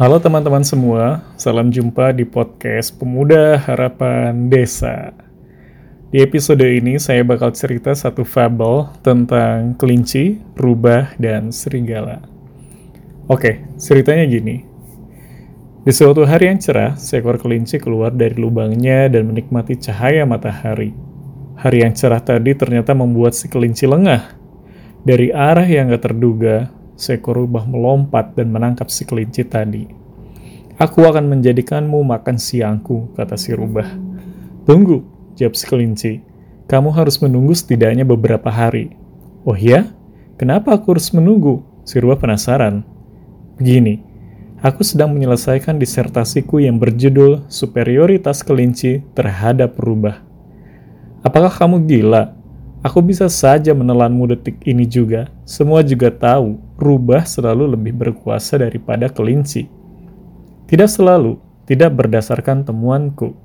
Halo teman-teman semua, salam jumpa di podcast Pemuda Harapan Desa. Di episode ini saya bakal cerita satu fable tentang kelinci, rubah, dan serigala. Oke, ceritanya gini. Di suatu hari yang cerah, seekor kelinci keluar dari lubangnya dan menikmati cahaya matahari. Hari yang cerah tadi ternyata membuat si kelinci lengah. Dari arah yang gak terduga, seekor rubah melompat dan menangkap si kelinci tadi. Aku akan menjadikanmu makan siangku, kata si rubah. Tunggu, jawab si kelinci. Kamu harus menunggu setidaknya beberapa hari. Oh ya? Kenapa aku harus menunggu? Si rubah penasaran. Begini, aku sedang menyelesaikan disertasiku yang berjudul Superioritas Kelinci Terhadap Rubah. Apakah kamu gila? Aku bisa saja menelanmu detik ini juga. Semua juga tahu, rubah selalu lebih berkuasa daripada kelinci. Tidak selalu, tidak berdasarkan temuanku.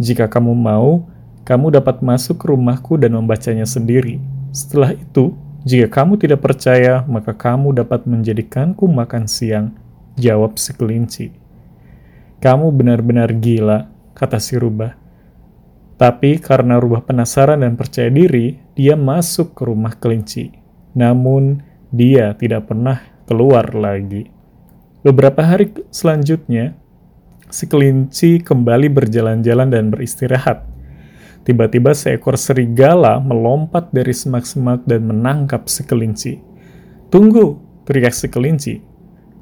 Jika kamu mau, kamu dapat masuk ke rumahku dan membacanya sendiri. Setelah itu, jika kamu tidak percaya, maka kamu dapat menjadikanku makan siang, jawab si kelinci. Kamu benar-benar gila, kata si rubah. Tapi karena rubah penasaran dan percaya diri, dia masuk ke rumah kelinci. Namun, dia tidak pernah keluar lagi. Beberapa hari selanjutnya, si kelinci kembali berjalan-jalan dan beristirahat. Tiba-tiba seekor serigala melompat dari semak-semak dan menangkap si kelinci. Tunggu, teriak si kelinci.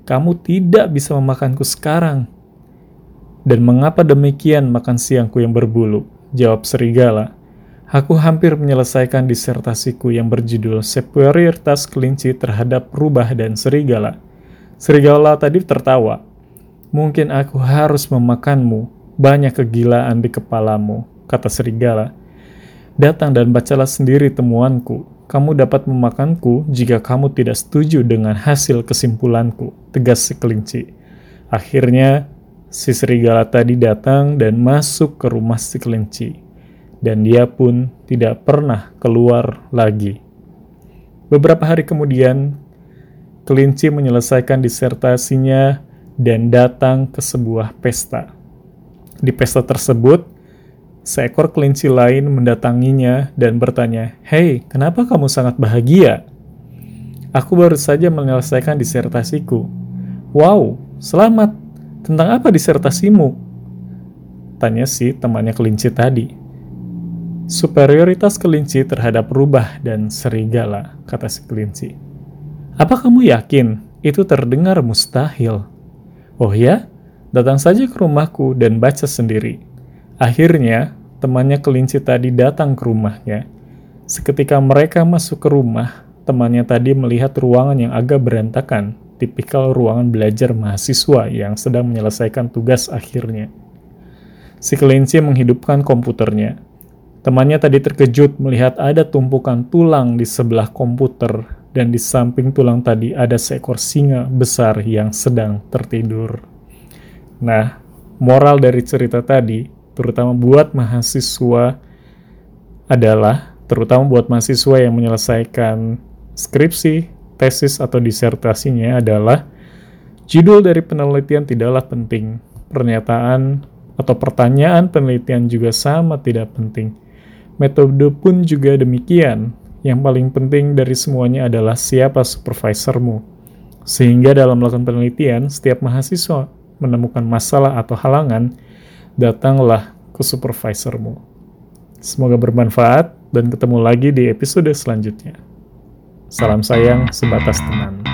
Kamu tidak bisa memakanku sekarang. Dan mengapa demikian makan siangku yang berbulu? Jawab serigala. Aku hampir menyelesaikan disertasiku yang berjudul Superioritas Kelinci Terhadap Rubah dan Serigala. Serigala tadi tertawa. Mungkin aku harus memakanmu, banyak kegilaan di kepalamu, kata serigala. Datang dan bacalah sendiri temuanku. Kamu dapat memakanku jika kamu tidak setuju dengan hasil kesimpulanku, tegas si kelinci. Akhirnya, Si serigala tadi datang dan masuk ke rumah si kelinci, dan dia pun tidak pernah keluar lagi. Beberapa hari kemudian, kelinci menyelesaikan disertasinya dan datang ke sebuah pesta. Di pesta tersebut, seekor kelinci lain mendatanginya dan bertanya, "Hei, kenapa kamu sangat bahagia?" Aku baru saja menyelesaikan disertasiku. Wow, selamat, tentang apa disertasimu? Tanya si temannya kelinci tadi. Superioritas kelinci terhadap rubah dan serigala, kata si kelinci. Apa kamu yakin itu terdengar mustahil? Oh ya, datang saja ke rumahku dan baca sendiri. Akhirnya, temannya kelinci tadi datang ke rumahnya. Seketika mereka masuk ke rumah, temannya tadi melihat ruangan yang agak berantakan tipikal ruangan belajar mahasiswa yang sedang menyelesaikan tugas akhirnya. Si kelinci menghidupkan komputernya. Temannya tadi terkejut melihat ada tumpukan tulang di sebelah komputer dan di samping tulang tadi ada seekor singa besar yang sedang tertidur. Nah, moral dari cerita tadi, terutama buat mahasiswa, adalah terutama buat mahasiswa yang menyelesaikan skripsi tesis atau disertasinya adalah judul dari penelitian tidaklah penting. Pernyataan atau pertanyaan penelitian juga sama tidak penting. Metode pun juga demikian. Yang paling penting dari semuanya adalah siapa supervisormu. Sehingga dalam melakukan penelitian, setiap mahasiswa menemukan masalah atau halangan, datanglah ke supervisormu. Semoga bermanfaat dan ketemu lagi di episode selanjutnya. Salam sayang sebatas teman.